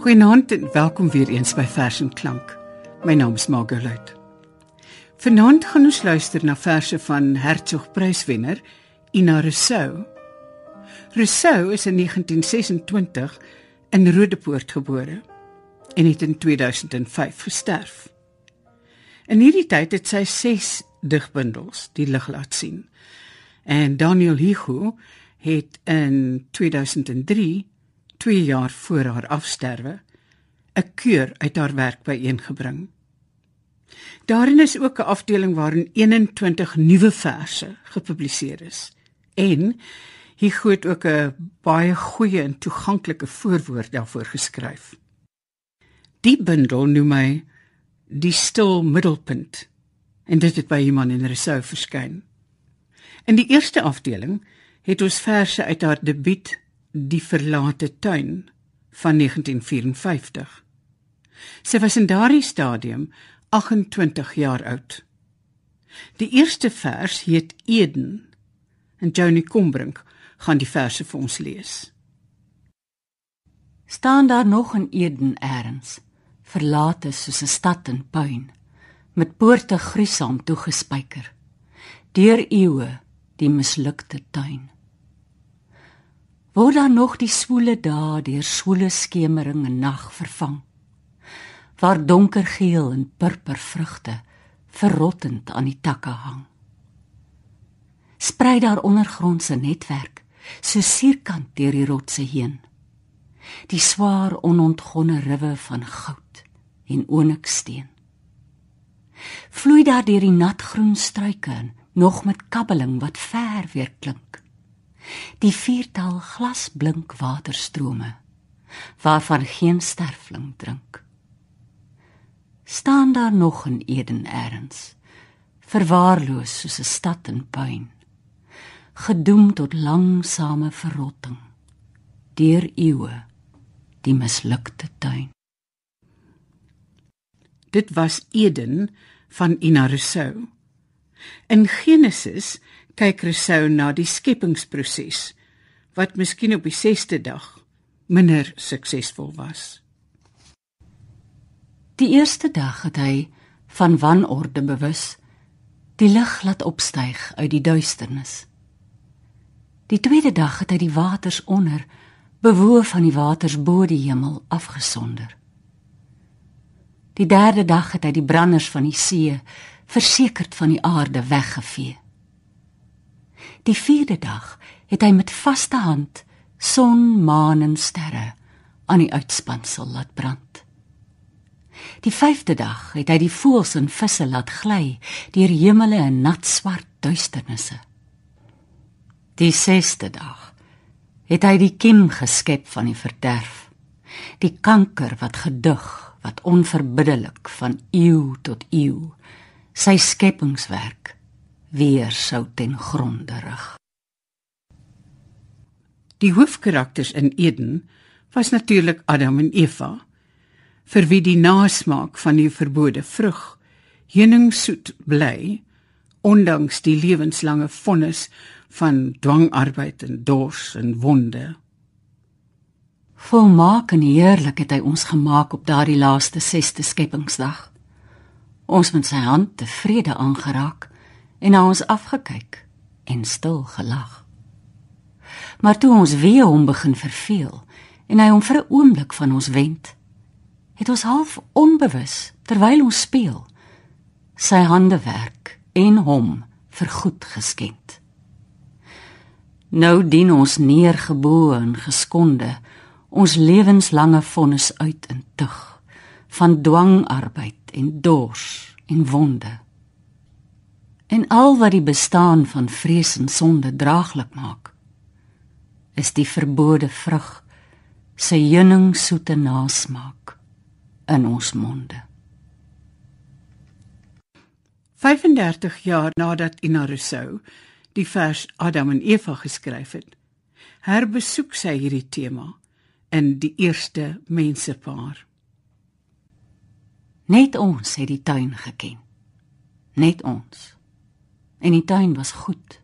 Goeienaand en welkom weer eens by Vers en Klank. My naam is Margolet. Vanaand gaan ons luister na verse van Hertzog Pryswenner Ina Rousseau. Rousseau is in 1926 in Rodepoort gebore en het in 2005 gesterf. In hierdie tyd het sy 6 digbundels die lig laat sien. En Daniel Hugo het in 2003 2 jaar voor haar afsterwe 'n keur uit haar werk byeengebring. Daarin is ook 'n afdeling waarin 21 nuwe verse gepubliseer is en hier het ook 'n baie goeie en toeganklike voorwoord daarvoor geskryf. Die bundel noem hy die stil middelpunt en dit het by iemand in Rousseau verskyn. In die eerste afdeling het ons verse uit haar debuut Die verlate tuin van 1954. Sy was in daardie stadium 28 jaar oud. Die eerste vers heet Eden en Johnny Combrink gaan die verse vir ons lees. Staan daar nog 'n Eden eers, verlate soos 'n stad in puin, met poorte gruisam toegespyker. Deur eeue die mislukte tuin word dan nog die swoele dae deur swoele skemering en nag vervang? Waar donkergeel en purper vrugte verrottend aan die takke hang? Sprei daar ondergrondse netwerk so sierkant deur die rotse heen? Die swaar onontgonne riwe van goud en onyksteen vloei daar deur die natgroen struike nog met kabbeling wat ver weer klink die viertal glasblink waterstrome waarvan geen sterfling drink. Staan daar nog 'n eden eers verwaarloos soos 'n stad in puin gedoem tot langsame verrotting deur eeue die mislukte tuin. Dit was eden van Ina Rousseau in Genesis kyk Rousseau na die skepingsproses wat miskien op die 6ste dag minder suksesvol was. Die eerste dag het hy van wanorde bewus die lig laat opstyg uit die duisternis. Die tweede dag het hy die waters onder bewoe van die waters bo die hemel afgesonder. Die derde dag het hy die branders van die see versekerd van die aarde weggevee. Die vierde dag het hy met vaste hand son, maan en sterre aan die uitspansel laat brand. Die vyfde dag het hy die voëls en visse laat gly deur hemele en nat swart duisternisse. Die sesde dag het hy die kiem geskep van die verderf, die kanker wat gedig, wat onverbiddelik van eeu tot eeu sy skepingswerk weer sou ten gronde rig. Die hoofkarakters in Eden was natuurlik Adam en Eva, vir wie die nasmaak van die verbode vrug heuningsoet bly ondanks die lewenslange vonnis van dwangarbeid en dors en wonde. Volmaak en heerlik het hy ons gemaak op daardie laaste 6ste skepingsdag. Ons met sy hand tevrede aangeraak en na ons afgekyk en stil gelag. Maar toe ons weer hom begin verveel en hy hom vir 'n oomblik van ons wend, het ons half onbewus terwyl ons speel sy hande werk en hom vergoed geskend. Nou dien ons neergebo en geskonde ons lewenslange vonnis uit in tug van dwangarbeid en dors en wonde en al wat die bestaan van vrees en sonde draaglik maak is die verbode vrug sy heuning soete nasmaak in ons monde. 35 jaar nadat Ina Rousseau die vers Adam en Eva geskryf het herbesoek sy hierdie tema in die eerste mensepaar. Net ons het die tuin geken. Net ons en die tuin was goed.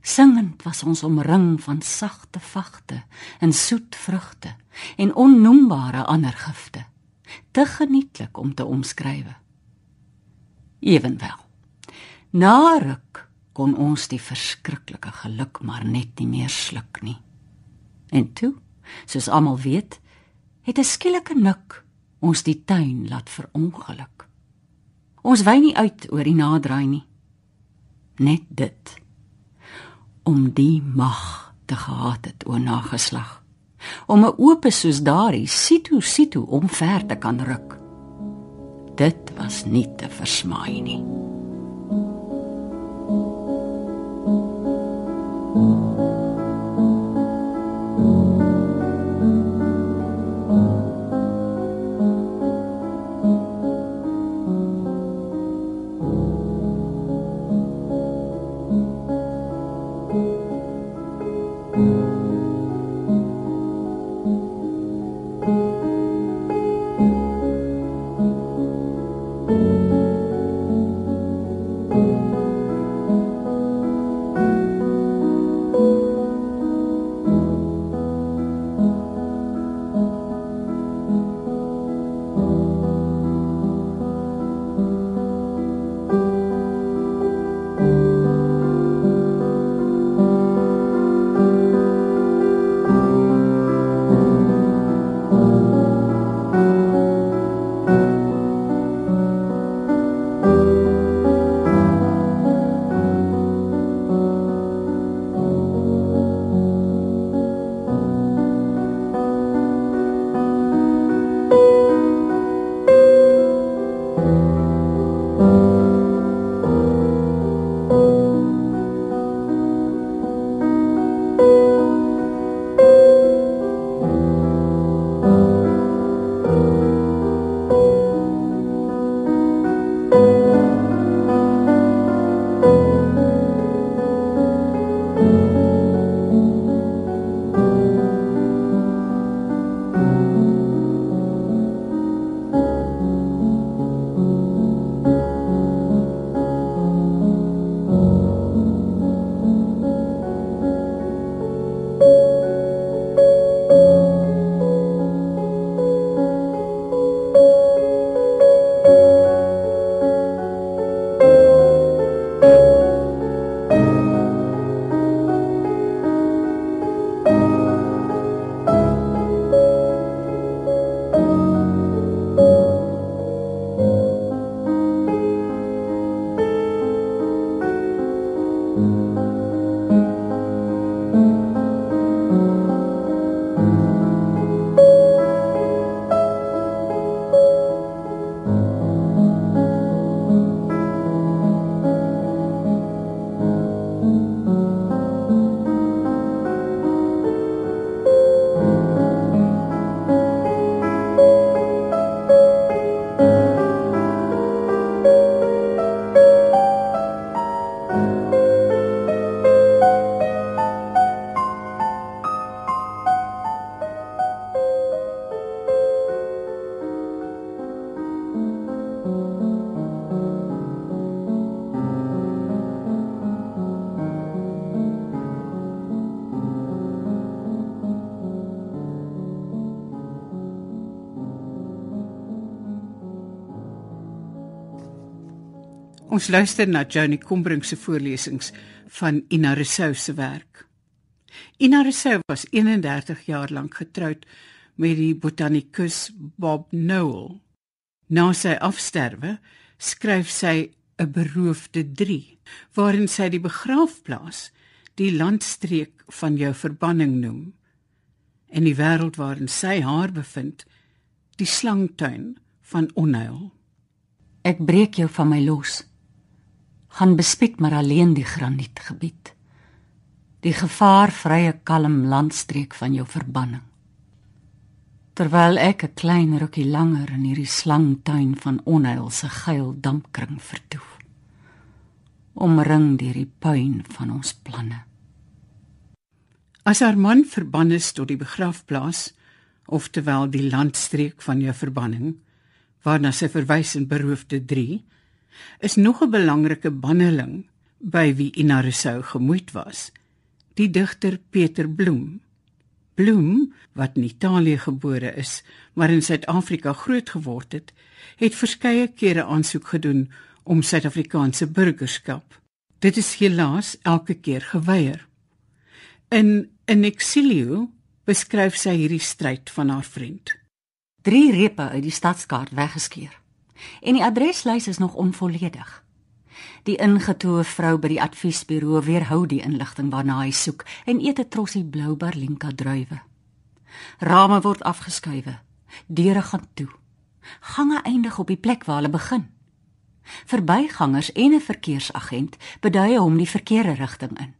Singend was ons omring van sagte vagte en soet vrugte en onnoembare ander gifte, te genietlik om te omskrywe. Ewenwel, na ruk kon ons die verskriklike geluk maar net nie meer sluk nie. En toe, soos almal weet, het 'n skielike nik ons die tuin laat verongeluk. Ons wy nie uit oor die naderdraai nie. Net dit om die mag te gehad het o nageslag. Om 'n oop soos daardie situ situ omver te kan ruk. Dit was nie te versmaai nie. Ons luister na Johnny Combrink se voorlesings van Ina Rousseau se werk. Ina Rousseau was 31 jaar lank getroud met die botanikus Bob Noel. Na sy afsterwe skryf sy 'n beroofde 3 waarin sy die begraafplaas die landstreek van jou verbanning noem en die wêreld waarin sy haar bevind die slangtuin van onheil. Ek breek jou van my los gaan bespiek maar alleen die granietgebied. Die gevaarvrye kalm landstreek van jou verbanning. Terwyl ek 'n klein rukkie langer in hierdie slangtuin van onheil se geil dampkring vertoef. Omring deur die puin van ons planne. As haar man verbann is tot die begrafplaas, oftewel die landstreek van jou verbanning, waarna sy verwys in beroofde 3, is nog 'n belangrike banneling by wie Ina Rousseau gemoed was, die digter Peter Bloem. Bloem, wat in Italië gebore is, maar in Suid-Afrika grootgeword het, het verskeie kere aansoek gedoen om Suid-Afrikaanse burgerskap. Dit is helaas elke keer geweier. In In Exilio beskryf sy hierdie stryd van haar vriend. Drie repe uit die stadskaart weggeskeur. En die adreslys is nog onvolledig. Die ingetoe vrou by die adviesbureau weerhou die inligting waarna hy soek en eet 'n trossie blou Berlinka druiwe. Rame word afgeskuiwe. Deure gaan toe. Gange eindig op die plek waar hulle begin. Verbygangers en 'n verkeersagent bedui hom die verkeerde rigting in.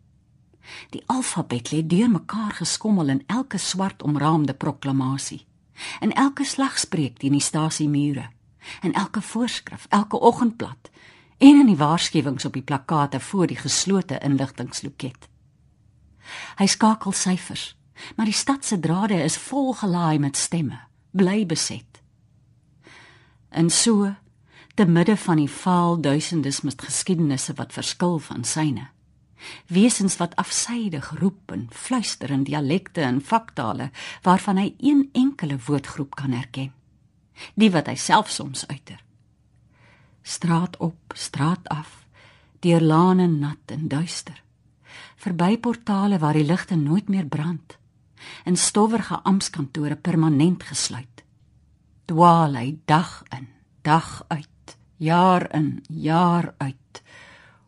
Die alfabet lê deurmekaar geskommel in elke swart omraamde proklamasie. In elke slagspreuk teen die stasiemure. In elke voorskrif, elke oggendblad en in die waarskuwings op die plakkate voor die geslote inligtingloket. Hy skakel syfers, maar die stad se drade is vol gelaai met stemme, bly beset. En so te midde van die vaal duisendes met geskiedenisse wat verskil van syne. Wesens wat afsydig roep en fluister in dialekte en vaktale waarvan hy een enkele woordgroep kan herken. Die wat hy self soms uiter. Straat op, straat af, deur lane nat en duister. Verby portale waar die ligte nooit meer brand. In stowwerige amptkantore permanent gesluit. Dwaal hy dag in, dag uit jaar in jaar uit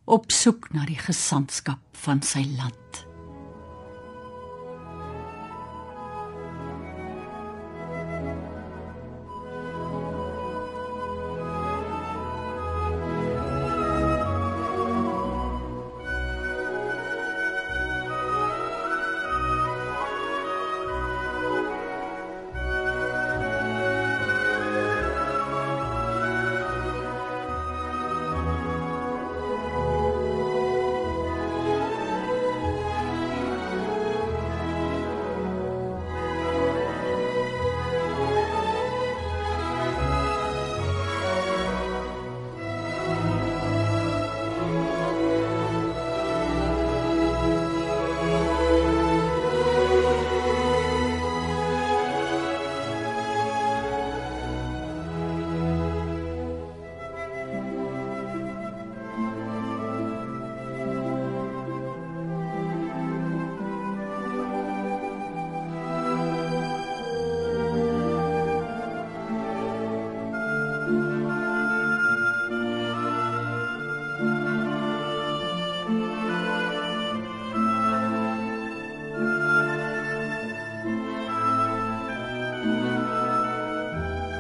op soek na die gesantskap van sy land.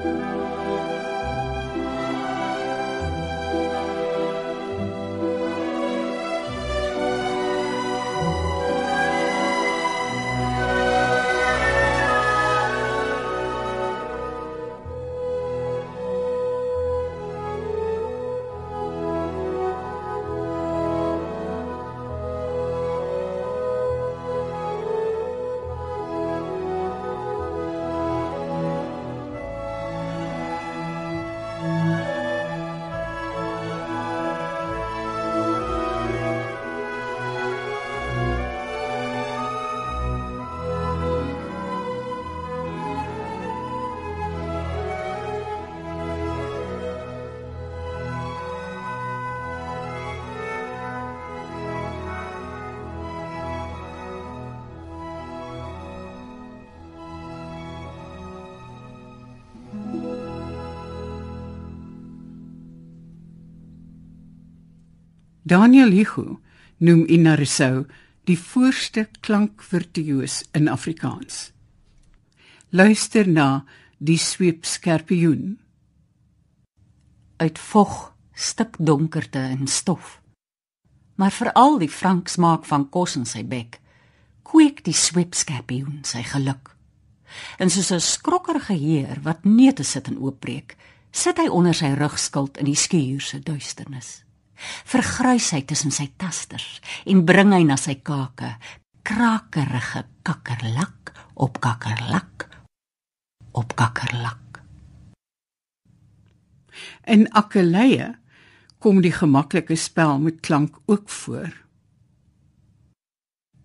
Música Daniel Hugo noem Ina Rousseau die voorste klankvirtuoos in Afrikaans. Luister na die sweep skerpioen uit vog, stik donkerte en stof. Maar veral die frank smaak van kos in sy bek, kweek die sweep skerpioen sy geluk. En soos 'n skrokkerige heer wat neute sit en oopbreek, sit hy onder sy rugskild in die skuur se duisternis vergrys hy tussen sy tasters en bring hy na sy kake krakerige kakkerlak op kakkerlak op kakkerlak en akkeleie kom die gemaklike spel met klank ook voor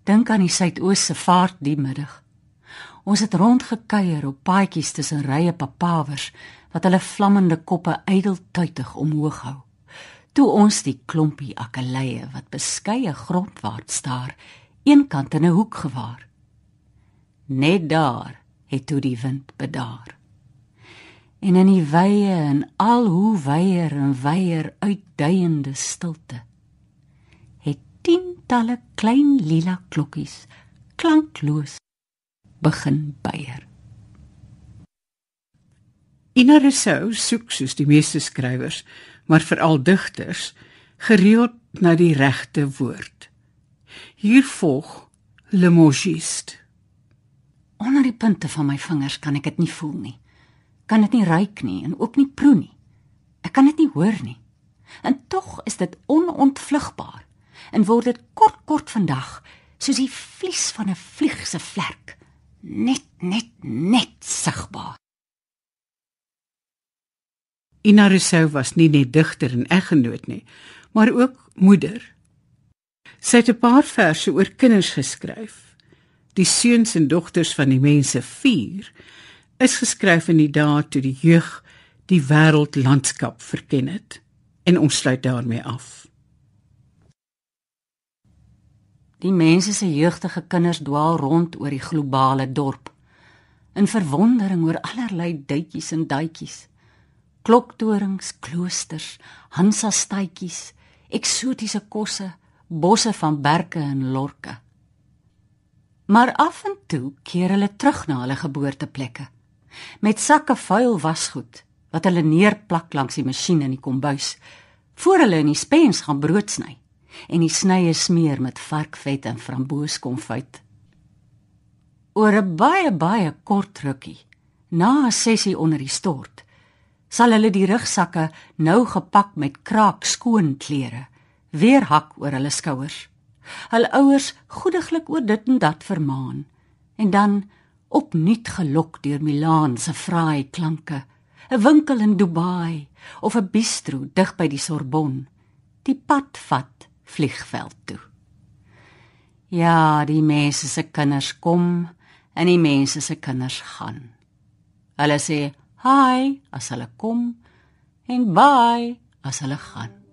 Dink aan die suidoos se vaart die middag. Ons het rondgekuier op paadjies tussen rye papawers wat hulle vlammende koppe ydeltuitig omhoog hou. Toe ons die klompie akkeleie wat beskeie grondwaarts staar, eenkant in 'n hoek gewaar. Net daar het toe die wind bedaar. En in die wye en al hoe wyer en wyer uitduiende stilte het tientalle klein lila klokkies klankloos begin beier. Ina Rousseau soek soos die meeste skrywers, maar veral digters, gereeld na die regte woord. Hier volg Le Mogiste. Onder die punte van my vingers kan ek dit nie voel nie. Kan dit nie ruik nie en ook nie proe nie. Ek kan dit nie hoor nie. En tog is dit onontvlugbaar en word dit kort kort vandag soos die vlies van 'n vlieg se vlek net net net sigbaar. Ina Rousseau was nie net digter en eggenoot nie, maar ook moeder. Sy het 'n paar verse oor kinders geskryf. Die seuns en dogters van die mense 4 is geskryf in die dae toe die jeug die wêreldlandskap verken het en ons sluit daarmee af. Die mense se jeugdige kinders dwaal rond oor die globale dorp in verwondering oor allerlei duitjies en duitjies. Kloktorings, kloosters, Hansa stytjies, eksotiese kosse, bosse van berke en lorke. Maar af en toe keer hulle terug na hulle geboorteplekke met sakke vuil wasgoed wat hulle neerplak langs die masjien in die kombuis voor hulle in die spens gaan brood sny en die snye smeer met varkvet en framboeskonfyt. Oor 'n baie baie kort rukkie, na 'n sessie onder die stort, sal hulle die rugsakke nou gepak met kraak skoon klere weer hak oor hulle skouers. Hulle ouers goediglik oor dit en dat vermaan en dan opnuut gelok deur Milaan se fraai klanke, 'n winkel in Dubai of 'n bistro dig by die Sorbonne, die pad vat vliegveld toe. Ja, die mense se kinders kom en die mense se kinders gaan. Hulle sê hi as hulle kom en bye as hulle gaan.